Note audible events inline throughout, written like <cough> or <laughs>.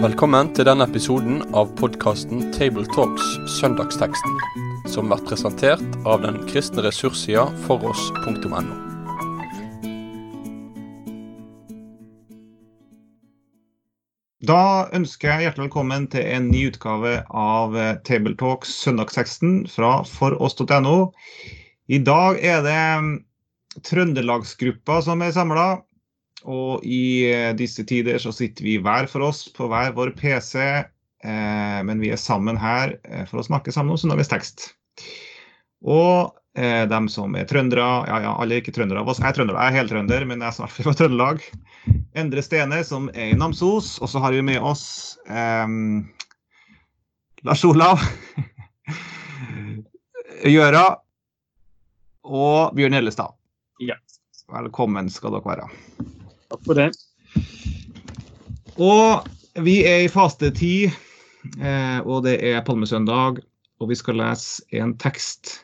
Velkommen til denne episoden av podkasten Tabletalks Søndagsteksten, som blir presentert av den kristne ressurssida foross.no. Da ønsker jeg hjertelig velkommen til en ny utgave av Tabletalks Søndagsteksten fra foross.no. I dag er det Trøndelagsgruppa som er samla. Og i eh, disse tider så sitter vi hver for oss på hver vår PC, eh, men vi er sammen her eh, for å snakke sammen om søndagens tekst. Og eh, dem som er trøndere, ja ja, alle er ikke trøndere av oss, jeg er trønder, jeg er heltrønder, men jeg er snart fra Trøndelag. Endre Stene, som er i Namsos. Og så har vi med oss eh, Lars Olav. <laughs> Gjøra. Og Bjørn Hellestad. Ja. Velkommen skal dere være. Takk for det. Og vi er i fastetid, eh, og det er palmesøndag. Og vi skal lese en tekst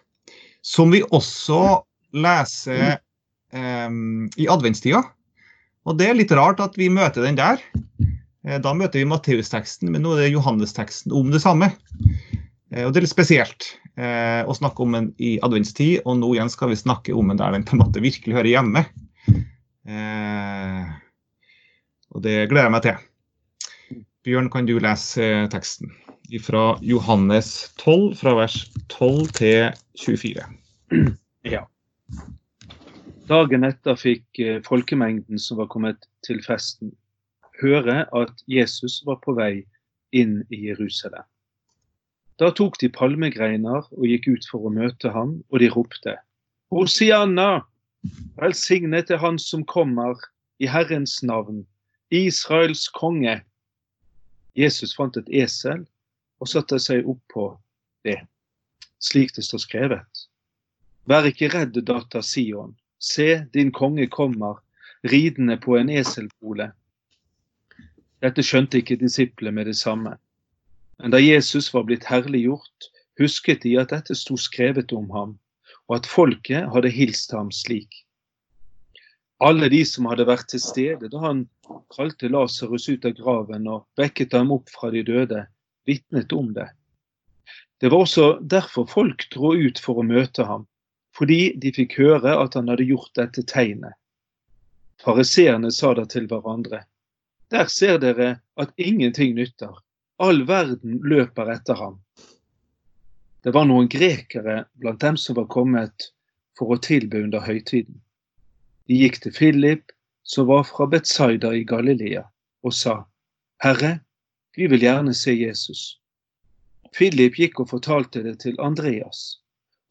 som vi også leser um, i adventstida. Og det er litt rart at vi møter den der. Eh, Da møter vi Matteusteksten, men nå er det Johannesteksten om det samme. Eh, Og det er litt spesielt eh, å snakke om den i adventstid, og nå igjen skal vi snakke om den der den på en måte virkelig hører hjemme. Eh, Og det gleder jeg meg til. Bjørn, kan du lese eh, teksten fra Johannes 12, fra vers 12 til 24. <clears throat> Ja. Dagen etter fikk eh, folkemengden som var kommet til festen, høre at Jesus var på vei inn i Jerusalem. Da tok de palmegreiner og gikk ut for å møte ham, og de ropte Hosianna! Velsignet er Han som kommer i Herrens navn, Israels konge. Jesus fant et esel og satte seg opp på det, slik det står skrevet. Vær ikke redd, datter Sion. Se, din konge kommer, ridende på en eselpole. Dette skjønte ikke disiplene med det samme. Men da Jesus var blitt herliggjort, husket de at dette sto skrevet om ham, og at folket hadde hilst ham slik. Alle de som hadde vært til stede da han kalte Lasarus ut av graven og vekket ham opp fra de døde, vitnet om det. Det var også derfor folk dro ut for å møte ham, fordi de fikk høre at han hadde gjort dette tegnet. Fariseerne sa da til hverandre, der ser dere at ingenting nytter, all verden løper etter ham. Det var noen grekere blant dem som var kommet for å tilbe under høytiden. De gikk til Philip, som var fra Betsaida i Galilea, og sa, Herre, vi vil gjerne se Jesus. Philip gikk og fortalte det til Andreas,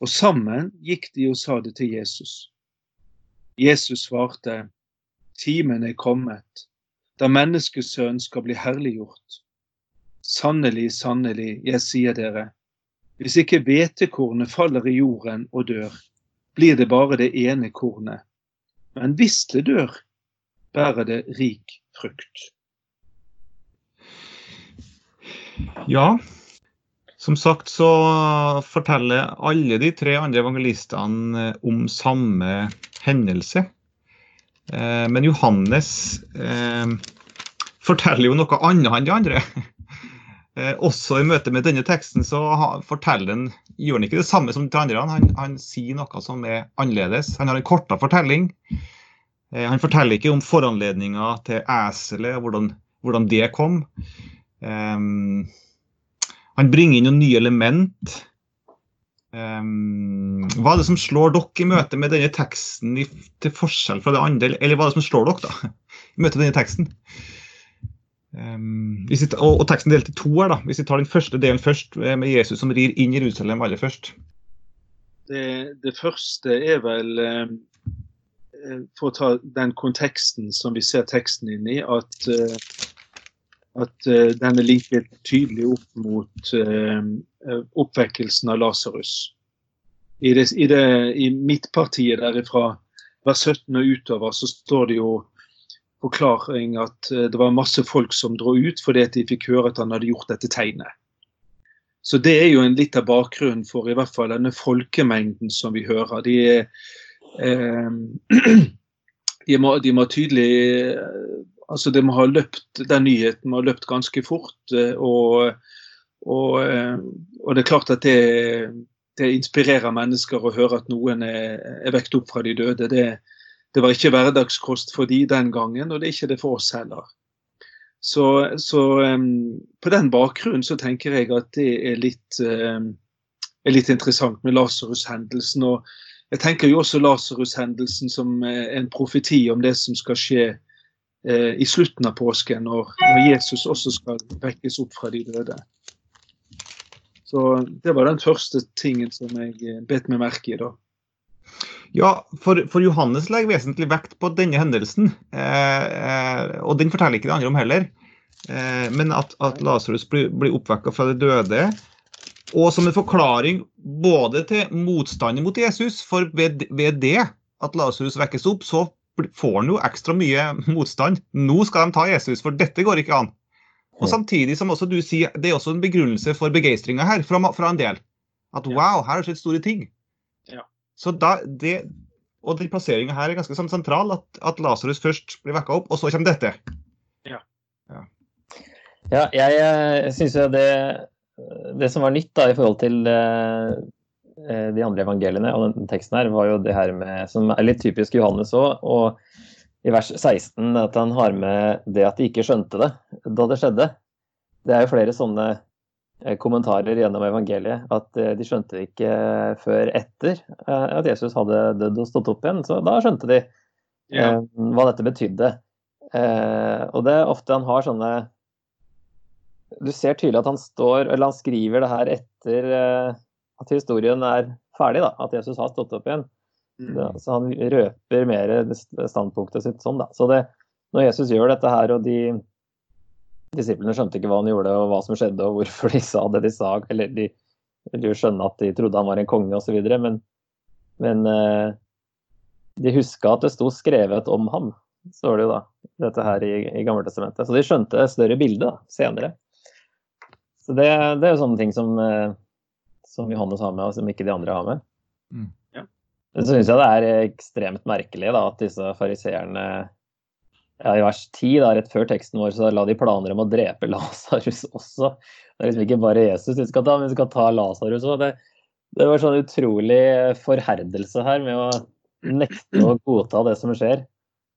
og sammen gikk de og sa det til Jesus. Jesus svarte, Timen er kommet, da menneskesønnen skal bli herliggjort. Sannelig, sannelig, jeg sier dere, hvis ikke hvetekornet faller i jorden og dør, blir det bare det ene kornet. Men hvis det dør, bærer det rik frukt. Ja, som sagt så forteller alle de tre andre evangelistene om samme hendelse. Eh, Men Johannes eh, forteller jo noe annet enn de andre. Eh, Også i møte med denne teksten så forteller han, gjør han ikke det samme som de andre. Han, han sier noe som er annerledes. Han har en kortere fortelling. Eh, Han forteller ikke om foranledninga til eselet, hvordan, hvordan det kom. Um, han bringer inn noen nye element. Um, hva er det som slår dere i møte med denne teksten til forskjell fra det andre, eller hva er det som slår dere da, i møte med denne teksten? Um, hvis vi, og, og teksten delt i to her, da. Hvis vi tar den første delen først, eh, med Jesus som rir inn i Jerusalem aller først. Det, det første er vel eh, eh, For å ta den konteksten som vi ser teksten inn i, at, eh, at eh, den er like tydelig opp mot eh, oppvekkelsen av Lasarus. I, det, i, det, I midtpartiet derifra, vers 17 og utover, så står det jo forklaring at eh, det var masse folk som dro ut fordi at de fikk høre at han hadde gjort dette tegnet. Så det er jo en litt av bakgrunnen for i hvert fall denne folkemengden som vi hører. De er, eh, <clears throat> de må, de må tydelig altså De må ha løpt den nyheten må ha løpt ganske fort. Og, og, og det er klart at det, det, inspirerer mennesker å høre at noen er, er vekt opp fra de døde. Det, det var ikke hverdagskost for de den gangen, og det er ikke det for oss heller. Så, så um, på den bakgrunnen så tenker jeg at det er litt, um, er litt interessant med Lasarus-hendelsen. Og jeg tenker jo også Lasarus-hendelsen som eh, en profeti om det som skal skje uh, i slutten av påsken, når, når, Jesus også skal vekkes opp fra de døde. Så det var den første tingen som jeg eh, bet meg merke i da. Ja, for, for, Johannes legger vesentlig vekt på denne hendelsen. Eh, eh, og den forteller ikke det andre om heller. Eh, men at, at Lasarus blir, blir oppvekka fra de døde. Og som en forklaring både til motstanden mot Jesus, for ved, ved det at Lasarus vekkes opp, så får han jo ekstra mye motstand. Nå skal de ta Jesus, for dette går ikke an. Og samtidig som også du sier, det er også en begrunnelse for begeistringa her fra, fra, en del. At wow, her har det skjedd store ting. Så da, det, og den plasseringa her er ganske sånn sentral, at, at Lasarus først blir vekka opp, og så kommer dette. Ja. Ja, ja jeg, jeg syns jo det, det som var nytt da, i forhold til eh, de andre evangeliene og den teksten her, var jo det her med, som er litt typisk Johannes òg, og i vers 16 at han har med det at de ikke skjønte det da det skjedde. Det er jo flere sånne Eh, kommentarer gjennom evangeliet at eh, de skjønte det ikke før etter eh, at Jesus hadde dødd og stått opp igjen. Så da skjønte de ja. hva dette betydde. Og det er ofte han har sånne Du ser tydelig at han står, eller han skriver det her etter at historien er ferdig, da. At Jesus har stått opp igjen. Mm. Så han røper mer standpunktet sitt sånn, da. Så det, når Jesus gjør dette her, og de Disiplene skjønte ikke hva han gjorde og hva som skjedde og hvorfor de sa det de sa. Eller de ville jo skjønne at de trodde han var en konge osv. Men, men eh, de huska at det sto skrevet om ham, står det jo da. Dette her i, i Gammeltestamentet. Så de skjønte et større bilde da, senere. Så det, det er jo sånne ting som, eh, som Johannes har med, og som ikke de andre har med. Mm. Ja. Så syns jeg det er ekstremt merkelig da, at disse fariseerne ja, i vers 10, da, rett før teksten vår, så la de planer om å drepe <laughs> Lasarus også. Det er liksom ikke bare Jesus de skal ta, men de skal ta Lasarus òg. Det, det, var sånn utrolig forherdelse her med å nekte å godta det som skjer.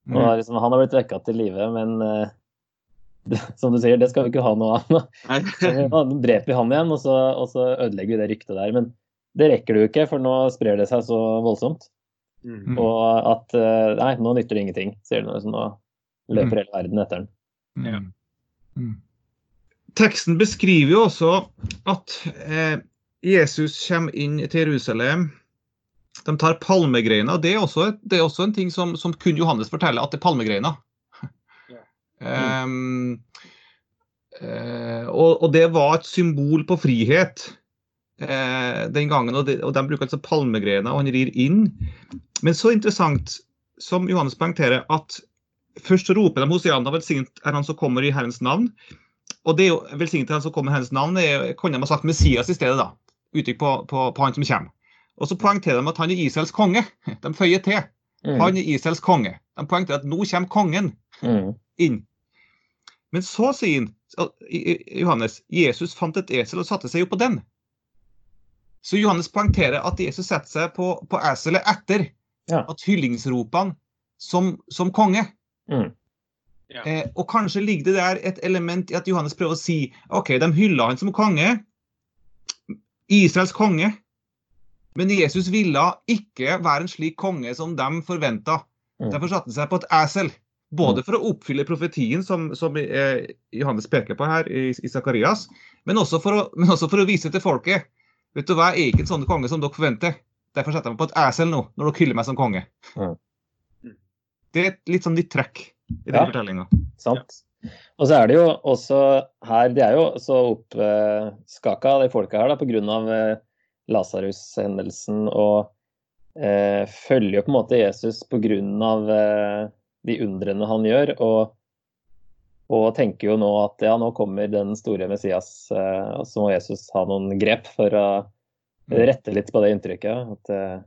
Og mm. liksom, han har blitt vekka til live, men uh, <laughs> det, som du sier, det skal vi ikke ha noe av. Nå dreper <laughs> vi han igjen, og så, og så, ødelegger vi det ryktet der. Men det rekker du ikke, for nå sprer det seg så voldsomt. Mm. Og at uh, Nei, nå nytter det ingenting, sier du. Nå, løper mm. hele verden etter den. Ja. Mm. Teksten beskriver jo også at eh, Jesus kommer inn til Jerusalem. De tar palmegreiner. Det er også, det er også en ting som, som, kun Johannes forteller, at det er palmegreiner. <laughs> Ja. Mm. Um, uh, og, og, det var et symbol på frihet uh, den gangen. Og, de, og de bruker altså palmegreiner, og han rir inn. Men så interessant, som Johannes poengterer, at Først roper de Hosianna, velsignet er han som kommer i Herrens navn. Og det er jo velsignet er han som kommer i Herrens navn, det er, kan de ha sagt Messias i stedet, da. Uttrykk på, på, på, han som kommer. Og så poengterer de at han er Israels konge. De føyer til. Mm. Han er Israels konge. De poengterer at nå kommer kongen mm. inn. Men så sier han, Johannes Jesus fant et esel og satte seg jo på den. Så Johannes poengterer at Jesus setter seg på, på eselet etter ja. at hyllingsropene som, som konge. Mm. Ja. Eh, og kanskje ligger det der et element i at Johannes prøver å si OK, de hylla han som konge. Israels konge. Men Jesus ville ikke være en slik konge som de forventa. Mm. Derfor satte han seg på et esel. Både mm. for å oppfylle profetien som, som eh, Johannes peker på her i, i Sakarias, men, men, også for å vise til folket Vet du hva, jeg er ikke en sånn konge som dere forventer. Derfor setter jeg meg på et esel nå, når dere hyller meg som konge. Mm. Det er et litt sånn nytt trekk i den ja, fortellinga. Sant. Og så er det jo også her De er jo så oppskaka, de folka her, da, pga. Eh, Lasarus-hendelsen. Og eh, følger jo på en måte Jesus pga. Eh, de undrene han gjør. Og, og tenker jo nå at ja, nå kommer den store Messias, eh, og så må Jesus ha noen grep for å mm. rette litt på det inntrykket. At, eh,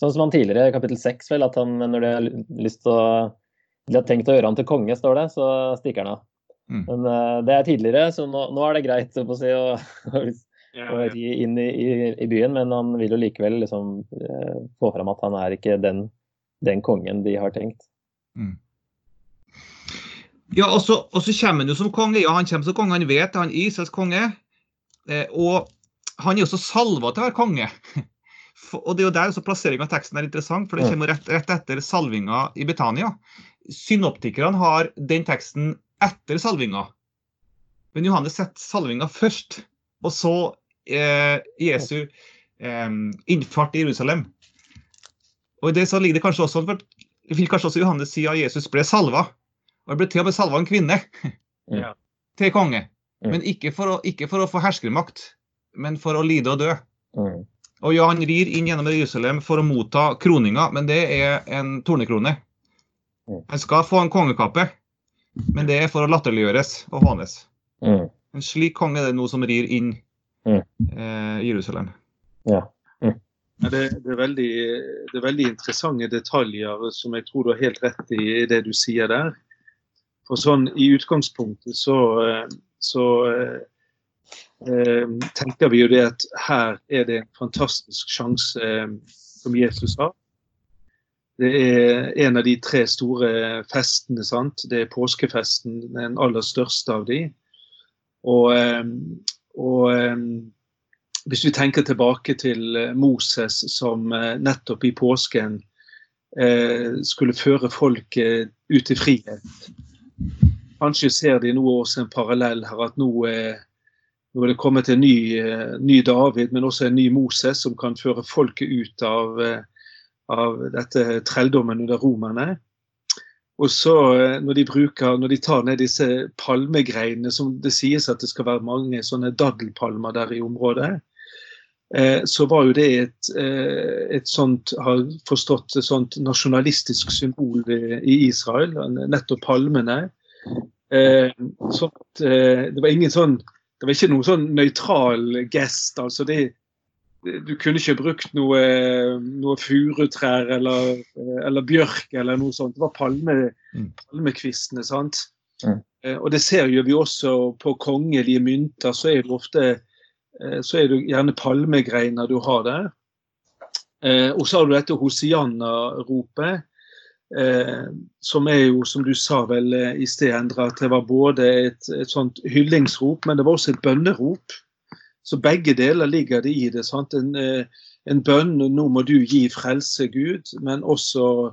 Sånn som han tidligere, i kapittel seks, vel, at han når de har lyst til å de har tenkt å gjøre han til konge, står det, så stikker han av. Mm. Men uh, det er tidligere, så nå, nå er det greit å, si, å, å, å ri inn i, i, i, byen, men han vil jo likevel liksom uh, få fram at han er ikke den, den kongen de har tenkt. Mm. Ja, og så, og så kommer han jo som konge. Ja, han kommer som konge, han vet han er Israels konge. Eh, og han er også salva til å være konge. <laughs> Og det er jo der Plasseringa av teksten er interessant, for det kommer rett, rett etter salvinga i Betania. Synoptikerne har den teksten etter salvinga. Men Johannes setter salvinga først, og så eh, Jesu eh, innfart i Jerusalem. Og i det så ligger det kanskje også for, vil kanskje også Johannes si at Jesus ble salva. Og det ble til og med salva en kvinne <laughs> Ja. til konge. Mm. Men ikke for, å, ikke for å få herskermakt, men for å lide og dø. Mm. Og ja, han rir inn gjennom Jerusalem for å motta kroninga, men det er en tornekrone. Mm. Han skal få en kongekappe, men det er for å latterliggjøres og hånes. Mm. En slik konge er det nå som rir inn Mm. eh, Jerusalem. Ja, det, det, er veldig, det er veldig interessante detaljer som jeg tror du har helt rett i i det du sier der. For sånn i utgangspunktet så, eh, så eh, tenker vi jo det at her er det en fantastisk sjanse eh, som Jesus har. Det er en av de tre store festene. sant? Det er påskefesten, den aller største av de. Og, eh, og hvis vi tenker tilbake til eh, Moses som eh, nettopp i påsken eh, skulle føre folket ut i frihet. Kanskje ser de nå også en parallell her, at nå, nå er det kommet en ny, eh, ny David, men også en ny Moses som kan føre folket ut av, eh, av dette trelldommen under romerne. Og så eh, når de, bruker, når de tar ned disse palmegreinene, som det sies at det skal være mange sånne daddelpalmer der i området, så var jo det et, et sånt, har forstått, et sånt nasjonalistisk symbol i, Israel, nettopp palmene. Eh, det var ingen sånn det var ikke noen sånn nøytral gest. altså det, Du kunne ikke brukt noe, noe furutrær eller, eller bjørk eller noe sånt. Det var palme, Mm. palmekvistene. sant? Mm. Eh, og det ser jo vi også på kongelige mynter. Så er det ofte eh, så er det gjerne palmegreiner du har der. Eh, og så har du dette Hosianna-ropet. Eh, som er jo, som du sa vel eh, i sted, Endre, at det var både et, et sånt hyllingsrop, men det var også et bønnerop. Så begge deler ligger det i det. sant? En, eh, en bønn 'nå må du gi frelse, Gud', men også,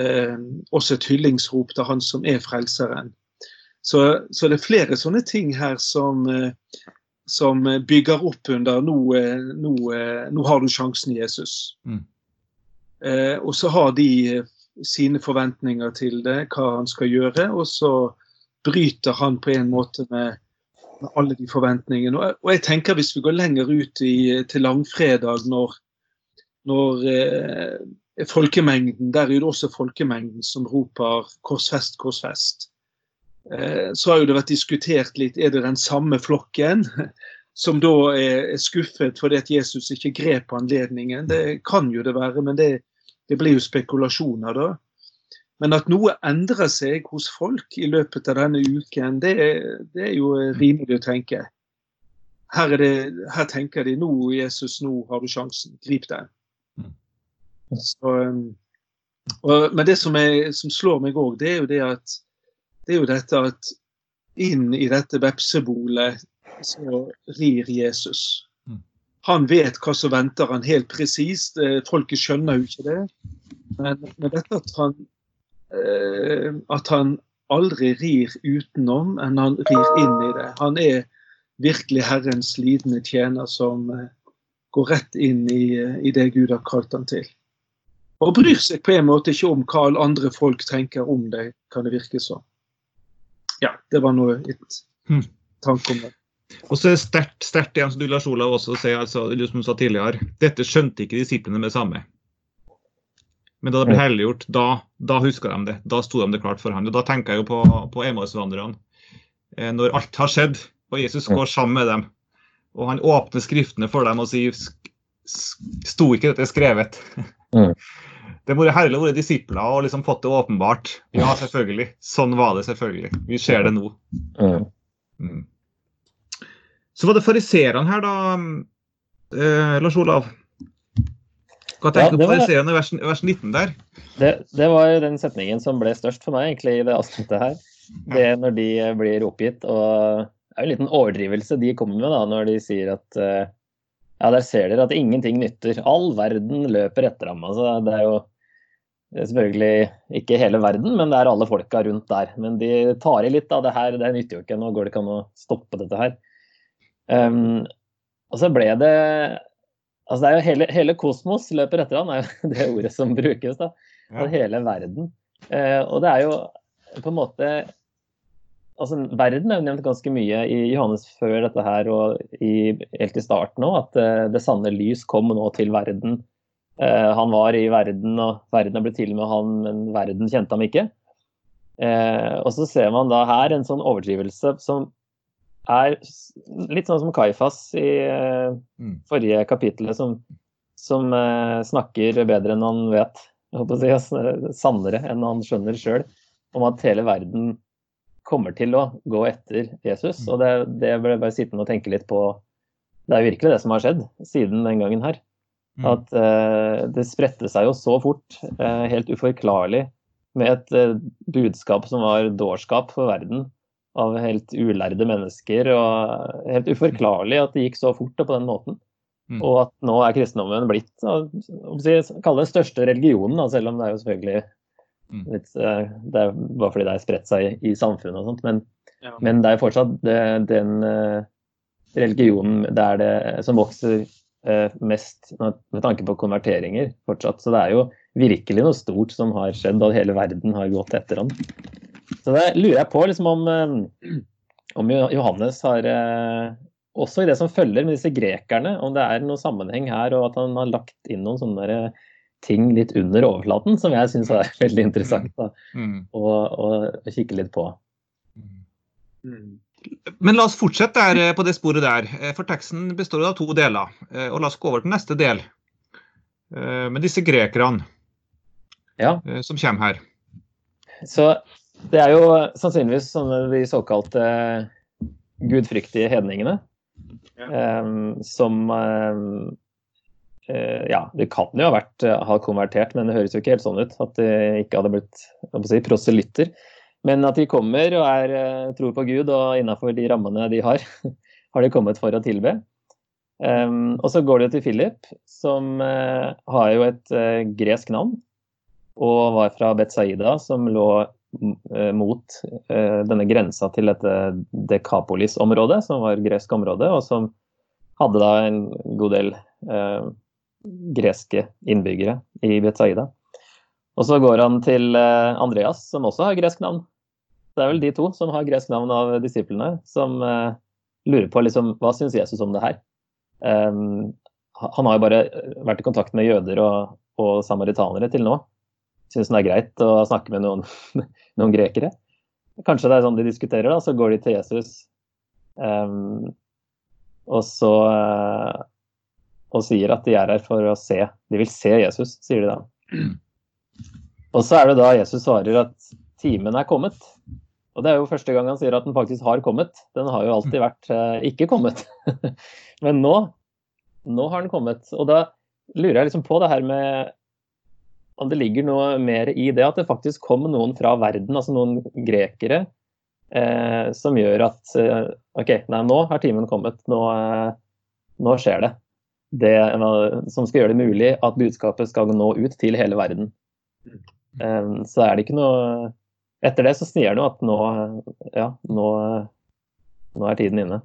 eh, også et hyllingsrop til Han som er frelseren. Så, så det er flere sånne ting her som, eh, som bygger opp under nå, nå, nå har du sjansen, Jesus. Mm. Eh, og så har de sine forventninger til det, hva han skal gjøre, og så bryter han på en måte med, med alle de forventningene. Og, og jeg tenker hvis vi går lenger ut i, til langfredag, når, når eh, folkemengden, der er det også folkemengden som roper 'korsfest, korsfest'. Eh, så har jo det vært diskutert litt, er det den samme flokken? Som da er, er skuffet fordi at Jesus ikke grep anledningen. Det kan jo det være, men det, det blir jo spekulasjoner da. Men at noe endrer seg hos folk i løpet av denne uken, det, det er jo rimelig å tenke. Her, det, her, tenker de nå, Jesus, nå har du sjansen. Grip den. Så, og, men det som, er, som slår meg òg, det er jo det at det er jo dette at inn i dette vepsebolet så rir Jesus. Han vet hva som venter han helt presist. Folket skjønner jo ikke det. Men, men dette at han, eh, at han aldri rir utenom, enn han rir inn i det. Han er virkelig Herrens lidende tjener som eh, går rett inn i, i, det Gud har kalt han til. Og bryr seg på en måte ikke om hva alle andre folk tenker om det, kan det virke som. Ja, det var noe et Hmm. tanke om det. Og så er det sterkt, sterkt igjen, som du Lars Olav også sier, altså, som du sa tidligere, dette skjønte ikke disiplene med det samme. Men da det ble helliggjort, da, da huska de det. Da sto de det klart for ham. Og da tenker jeg jo på, på Emaus-vandrerne. når alt har skjedd, og Jesus går sammen med dem, og han åpner skriftene for dem og sier Sto ikke dette skrevet? Mm. <laughs> Det må være herlig å være disipler og liksom fått det åpenbart. Ja, selvfølgelig. Sånn var det selvfølgelig. Vi ser det nå. Mm. Så var det fariserene her, da, eh, Lars Olav. Hva tenker du ja, på fariseerne i vers, vers 19 der? Det, det var den setningen som ble størst for meg egentlig i det avsnittet her. Det når de blir oppgitt. Og det er jo en liten overdrivelse de kommer med da, når de sier at eh, ja, der ser dere at ingenting nytter. All verden løper etter ham. Altså, det er jo det er selvfølgelig ikke hele verden, men det er alle folka rundt der. Men de tar i litt av det her. Det nytter jo ikke. Nå går det ikke an å stoppe dette her. Um, og så ble det Altså det er jo hele, hele kosmos løper etter han, er jo <laughs> det ordet som brukes. da. Ja. Hele verden. Uh, og det er jo på en måte altså Verden er jo nevnt ganske mye i Johannes før dette her og i, helt i starten òg, at uh, det sanne lys kom nå til verden. Uh, han var i verden, og verden ble til med han, men verden kjente ham ikke. Uh, og så ser man da her en sånn overdrivelse som er litt sånn som Kaifas i eh, Mm. forrige kapittel, som, som eh, snakker bedre enn han vet. Jeg si, altså, Sannere enn han skjønner sjøl. Om at hele verden kommer til å gå etter Jesus. Og det, det ble bare sittende og tenke litt på. Det er virkelig det som har skjedd siden den gangen her. Mm. At eh, det spredte seg jo så fort, eh, helt uforklarlig, med et eh, budskap som var dårskap for verden. Av helt ulærde mennesker. Og helt uforklarlig at det gikk så fort og på den måten. Mm. Og at nå er kristendommen blitt å kalle det den største religionen, da, selv om det er jo selvfølgelig Mm. litt, eh, Det er bare fordi det er spredt seg i, i samfunnet og sånt. Men, Ja. men det er fortsatt det, den eh, religionen det er det som vokser eh, mest med med tanke på konverteringer fortsatt. Så det er jo virkelig noe stort som har skjedd, og hele verden har gått etter ham. Så det lurer jeg på liksom om, eh, om Johannes har eh, også i det som følger med disse grekerne, om det er noen sammenheng her, og at han har lagt inn noen sånne eh, ting litt under overflaten, som jeg syns er <laughs> veldig interessant da, Mm. å, å kikke litt på. Mm. Men la oss fortsette der, på det sporet der. For teksten består av to deler. eh, Og la oss gå over til neste del. Eh, Med disse grekerne Ja. som kommer her. Så det er jo sannsynligvis sånne de såkalte gudfryktige hedningene. Ja. eh, som eh, eh, Ja, det kan jo ha vært eh, ha konvertert, men det høres jo ikke helt sånn ut. At de ikke hadde blitt si, proselytter. Men at de kommer og er, eh, tror på Gud, og innafor de rammene de har, <laughs> har de kommet for å tilbe. Um, og så går det til Philip, som uh, har jo et uh, gresk navn. Og var fra Betzaida, som lå eh, mot eh, denne grensa til dette Dekapolis-området, som var gresk område, og som hadde da en god del eh, greske innbyggere i Betsaida. Og så går han til eh, Andreas, som også har gresk navn. Det er vel de to som har gresk navn av disiplene, som eh, lurer på liksom, hva syns Jesus om det her. Um, han har jo bare vært i kontakt med jøder og, og samaritanere til nå. Syns det er greit å snakke med noen, <laughs> noen grekere. Kanskje det er sånn de diskuterer, da. Så går de til Jesus. Um, og så uh, Og sier at de er her for å se. De vil se Jesus, sier de da. <clears throat> Og så er det da Jesus svarer at timen er kommet. Og det er jo første gang han sier at den faktisk har kommet. Den har jo alltid vært uh, ikke kommet. <laughs> Men nå, nå har den kommet. Og da lurer jeg liksom på det her med om det ligger noe mer i det at det faktisk kom noen fra verden, altså noen grekere, eh, som gjør at eh, OK, nei, nå har timen kommet. Nå, eh, nå skjer det. Det som skal gjøre det mulig at budskapet skal nå ut til hele verden. Eh, så er det ikke noe Etter det så sier det at nå, ja, nå, nå er tiden inne.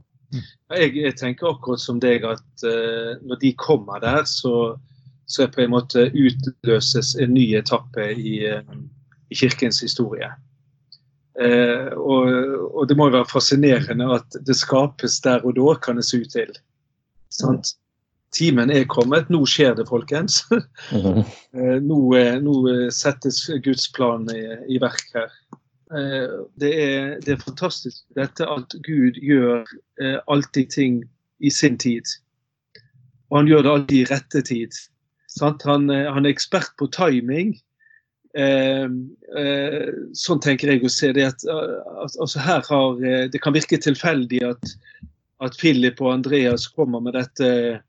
Jeg, jeg tenker akkurat som deg at eh, når de kommer der, så, så på en måte utløses en ny etappe i, eh, i kirkens historie. Eh, og, og det må jo være fascinerende at det skapes der og da, kan det se ut til. Sant? Timen er kommet, nå skjer det, folkens. <laughs> Mhm. Eh, nå, eh, nå eh, settes Guds plan i, i verk her. Eh, Det er, det er fantastisk dette at Gud gjør alltid ting i sin tid. Og han gjør det alltid i rette tid. Han, eh, han er ekspert på timing. Eh, eh, sånn tenker jeg å se det at altså her har, Det kan virke tilfeldig at, at Philip og Andreas kommer med dette,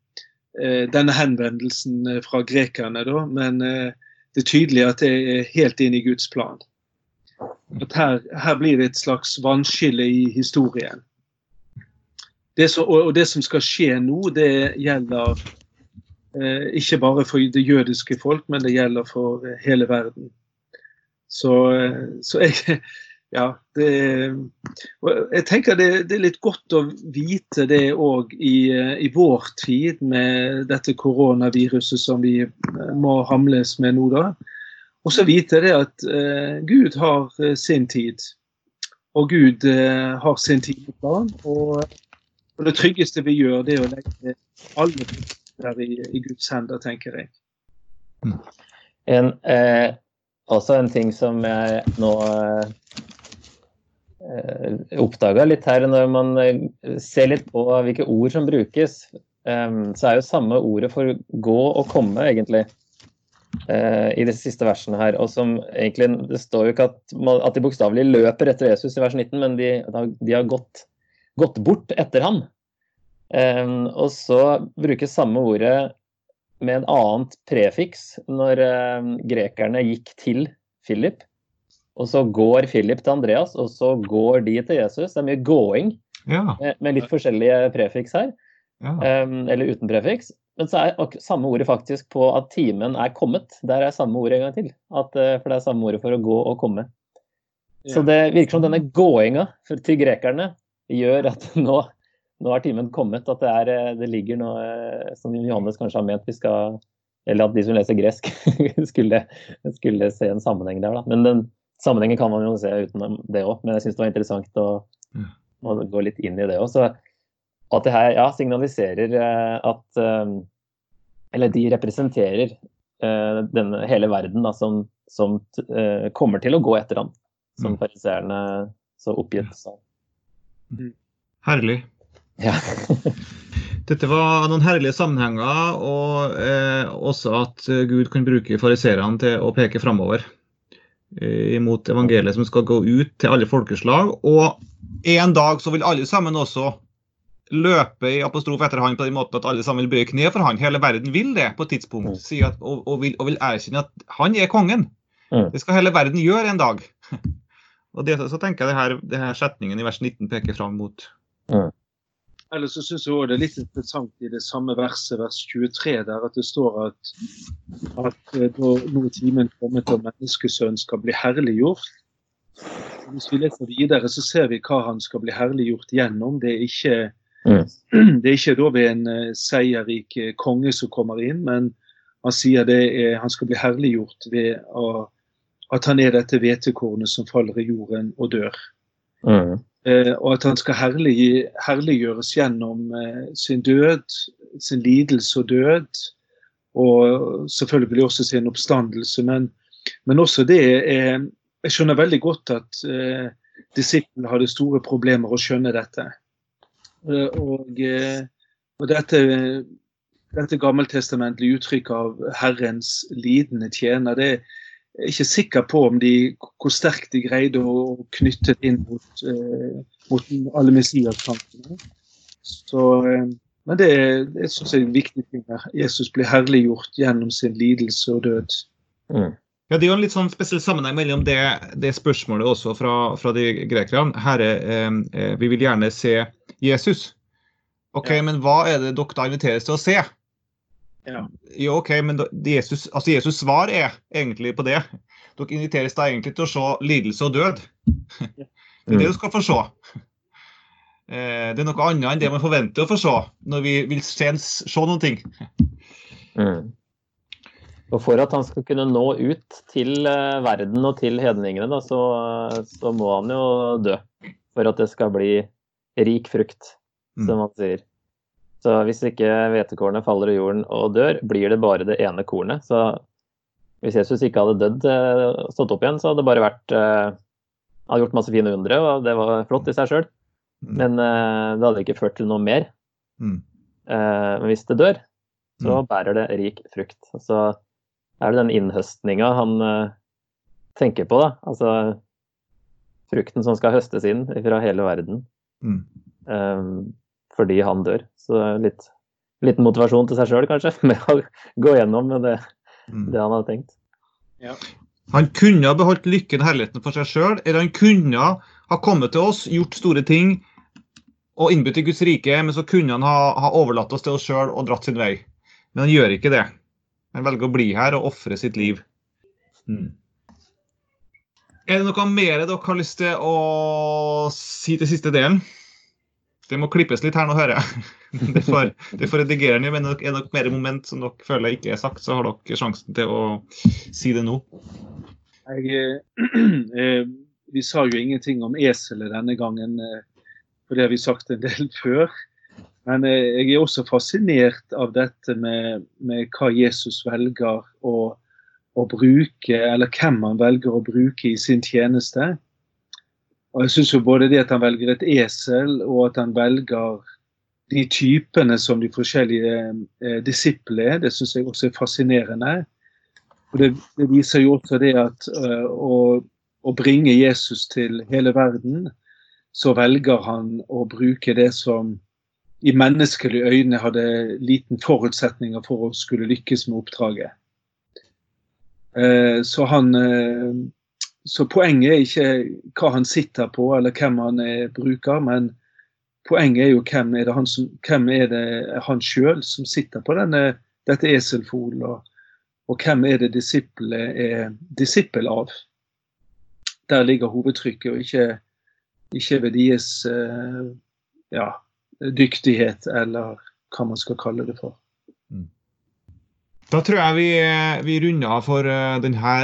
denne henvendelsen fra grekerne, da, men det er tydelig at det er helt inn i Guds plan. At her, her blir det et slags vannskille i historien. Det så, og det som skal skje nå, det gjelder eh, ikke bare for det jødiske folk, men det gjelder for eh, hele verden. Så, eh, så jeg <laughs> Ja, det Jeg tenker det, det, er litt godt å vite det òg i, eh, i, vår tid med dette koronaviruset som vi må hamles med nå, da. Og så vite det at uh, Gud har sin tid. Og Gud uh, har sin tid på plan. Og og det tryggeste vi gjør, det er å legge alle der i, i Guds hender, tenker jeg. Mm. En, eh, også en ting som jeg nå eh, oppdaga litt her, når man eh, ser litt på hvilke ord som brukes, eh, så er jo samme ordet for gå og komme, egentlig. Eh, I de siste versene her. Og som egentlig, Det står jo ikke at, at de bokstavelig løper etter Jesus i vers 19, men de, de har gått gått bort etter han. Og så brukes samme ordet med en annet prefiks når grekerne gikk til Philip. Og så går Philip til Andreas, og så går de til Jesus. Det er mye gåing ja. med, med, litt forskjellige prefiks her. Ja. Eller uten prefiks. Men så er samme ordet faktisk på at timen er kommet. Der er samme ordet en gang til. At, uh, for det er samme ordet for å gå og komme. Ja. Så det virker som denne gåinga til grekerne gjør at nå, nå har timen kommet. At det, er, eh, det ligger noe eh, som Johannes kanskje har ment vi skal Eller at de som leser gresk, <laughs> skulle, skulle se en sammenheng der. Da. Men den sammenhengen kan man jo se utenom det òg. Men jeg syns det var interessant å, å, gå litt inn i det òg. Så at det her ja, signaliserer eh, at Eller de representerer denne hele verden da, som, som kommer til å gå etter ham. Som mm. fariseerne så oppgitt sa. Mm. Herlig. Ja. <laughs> Dette var noen herlige sammenhenger, og eh, også at Gud kan bruke fariserene til å peke framover eh, imot evangeliet som skal gå ut til alle folkeslag. Og en dag så vil alle sammen også løpe i apostrof etter han på den måten at alle sammen vil bøye kne for han. Hele verden vil det på et tidspunkt, mm. si at, og, og, vil, og, vil, erkjenne at han er kongen. Mm. Det skal hele verden gjøre en dag. <laughs> og det, så tenker jeg det her, det her setningen i vers 19 peker fram mot. Mm. Eller så syns jeg det er litt interessant i det samme verset, vers 23, der at det står at, at eh, da nå er timen kommet og menneskesønnen skal bli herliggjort. Hvis vi leser videre, så ser vi hva han skal bli herliggjort gjennom. Det er ikke, mm. <clears throat> det er ikke da ved en uh, seierrik eh, konge som kommer inn, men han sier det er, han skal bli herliggjort ved at han er dette hvetekornet som faller i jorden og dør. Mm. Eh, og at han skal herlig, herliggjøres gjennom eh, sin død, sin lidelse og død. Og selvfølgelig også sin oppstandelse. Men, men også det er Jeg skjønner veldig godt at eh, disiplene hadde store problemer å skjønne dette. Eh, og, og dette, dette gammeltestamentlige uttrykket av Herrens lidende tjener, det, er ikke sikker på om de, hvor sterkt de greide å knytte det inn mot, eh, mot alle Messias-kampene. Eh, men det, det synes jeg er en viktig ting. Jesus blir herliggjort gjennom sin lidelse og død. Mm. Ja, Det er jo en litt sånn spesiell sammenheng mellom det, det spørsmålet også fra, fra de grekerne. Herre, eh, eh, vi vil gjerne se Jesus. OK, ja. men hva er det dere da inviteres til å se? Ja. Jo, OK, men Jesus, altså Jesus svar er egentlig på det. Dere inviteres da egentlig til å se lidelse og død. <laughs> Det er det du skal få se. Eh, det er noe annet enn det man forventer å få se når vi vil se, se noen ting. <laughs> Mm. Og For at han skal kunne nå ut til eh, verden og til hedningene, da, så, så, må han jo dø. For at det skal bli rik frukt, som mm. han sier. Så hvis ikke hvetekornet faller i jorden og dør, blir det bare det ene kornet. Så hvis Jesus ikke hadde dødd og eh, stått opp igjen, så hadde det bare vært uh, Hadde gjort masse fine undre, og det var flott i seg sjøl. Mm. Men uh, det hadde ikke ført til noe mer. Mm. Men hvis det dør, så bærer det rik frukt. Og så er det den innhøstninga han tenker på, da. Altså frukten som skal høstes inn fra hele verden. Mm. Um, fordi han dør. Så litt, litt motivasjon til seg sjøl, kanskje, <laughs> med å gå gjennom det, Mm. det han hadde tenkt. Han kunne ha beholdt lykken og herligheten for seg sjøl, eller han kunne ha kommet til oss, gjort store ting og innbudt til Guds rike, men så kunne han ha, ha overlatt oss til oss sjøl og dratt sin vei. Men han gjør ikke det. Han velger å bli her og ofre sitt liv. Mm. Er det noe mer dere har lyst til å si til siste delen? Det må klippes litt her nå, hører jeg. <laughs> Det får, det får redigere ned, men er det nok mer moment som dere føler ikke er sagt, så har dere sjansen til å si det nå. Jeg, <clears throat> eh, vi sa jo ingenting om eselet denne gangen, eh, for det har vi sagt en del <laughs> før. Men eh, jeg er også fascinert av dette med, med hva Jesus velger å, å bruke, eller hvem han velger å bruke i sin tjeneste. Og jeg synes jo både det at han velger et esel, og at han velger de typene som de forskjellige eh, disipler er, det syns jeg også er fascinerende. Og det, det viser jo også det at eh, å, å bringe Jesus til hele verden, så velger han å bruke det som i menneskelige øyne hadde liten forutsetninger for å skulle lykkes med oppdraget. Eh, så han eh, så poenget er ikke hva han sitter på eller hvem han er, bruker, men poenget er jo hvem er det han, som, er det han sjøl som sitter på denne, dette eselfolen, og, og, hvem er det disiplet er disippel av. Der ligger hovedtrykket, og ikke, ikke ved deres uh, ja, dyktighet, eller hva man skal kalle det for. Da tror jeg vi, vi runder av for uh, denne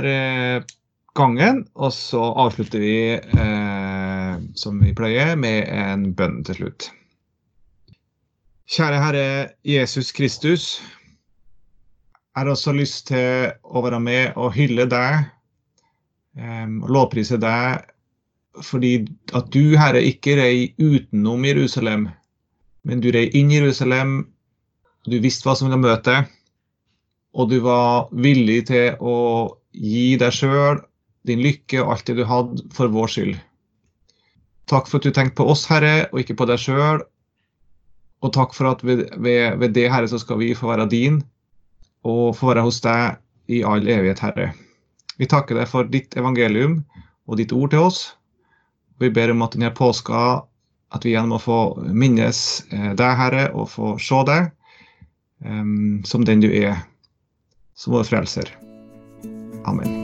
gangen, og så avslutter vi eh, som vi pleier, med en bønn til slutt. Kjære Herre Jesus Kristus. Jeg har også lyst til å være med og hylle deg, eh, lovprise deg, fordi at du, Herre, ikke rei utenom Jerusalem, men du rei inn Jerusalem. Du visste hva som ville møte deg, og du var villig til å gi deg sjøl din lykke og alt det du hadde, for vår skyld. Takk for at du tenkte på oss, Herre, og ikke på deg sjøl. Og takk for at ved, ved, ved, det, Herre, så skal vi få være din, og få være hos deg i all evighet, Herre. Vi takker deg for ditt evangelium og ditt ord til oss. Vi ber om at denne påska at vi igjen må få minnes deg, Herre, og få se deg um, som den du er, som vår frelser. Amen.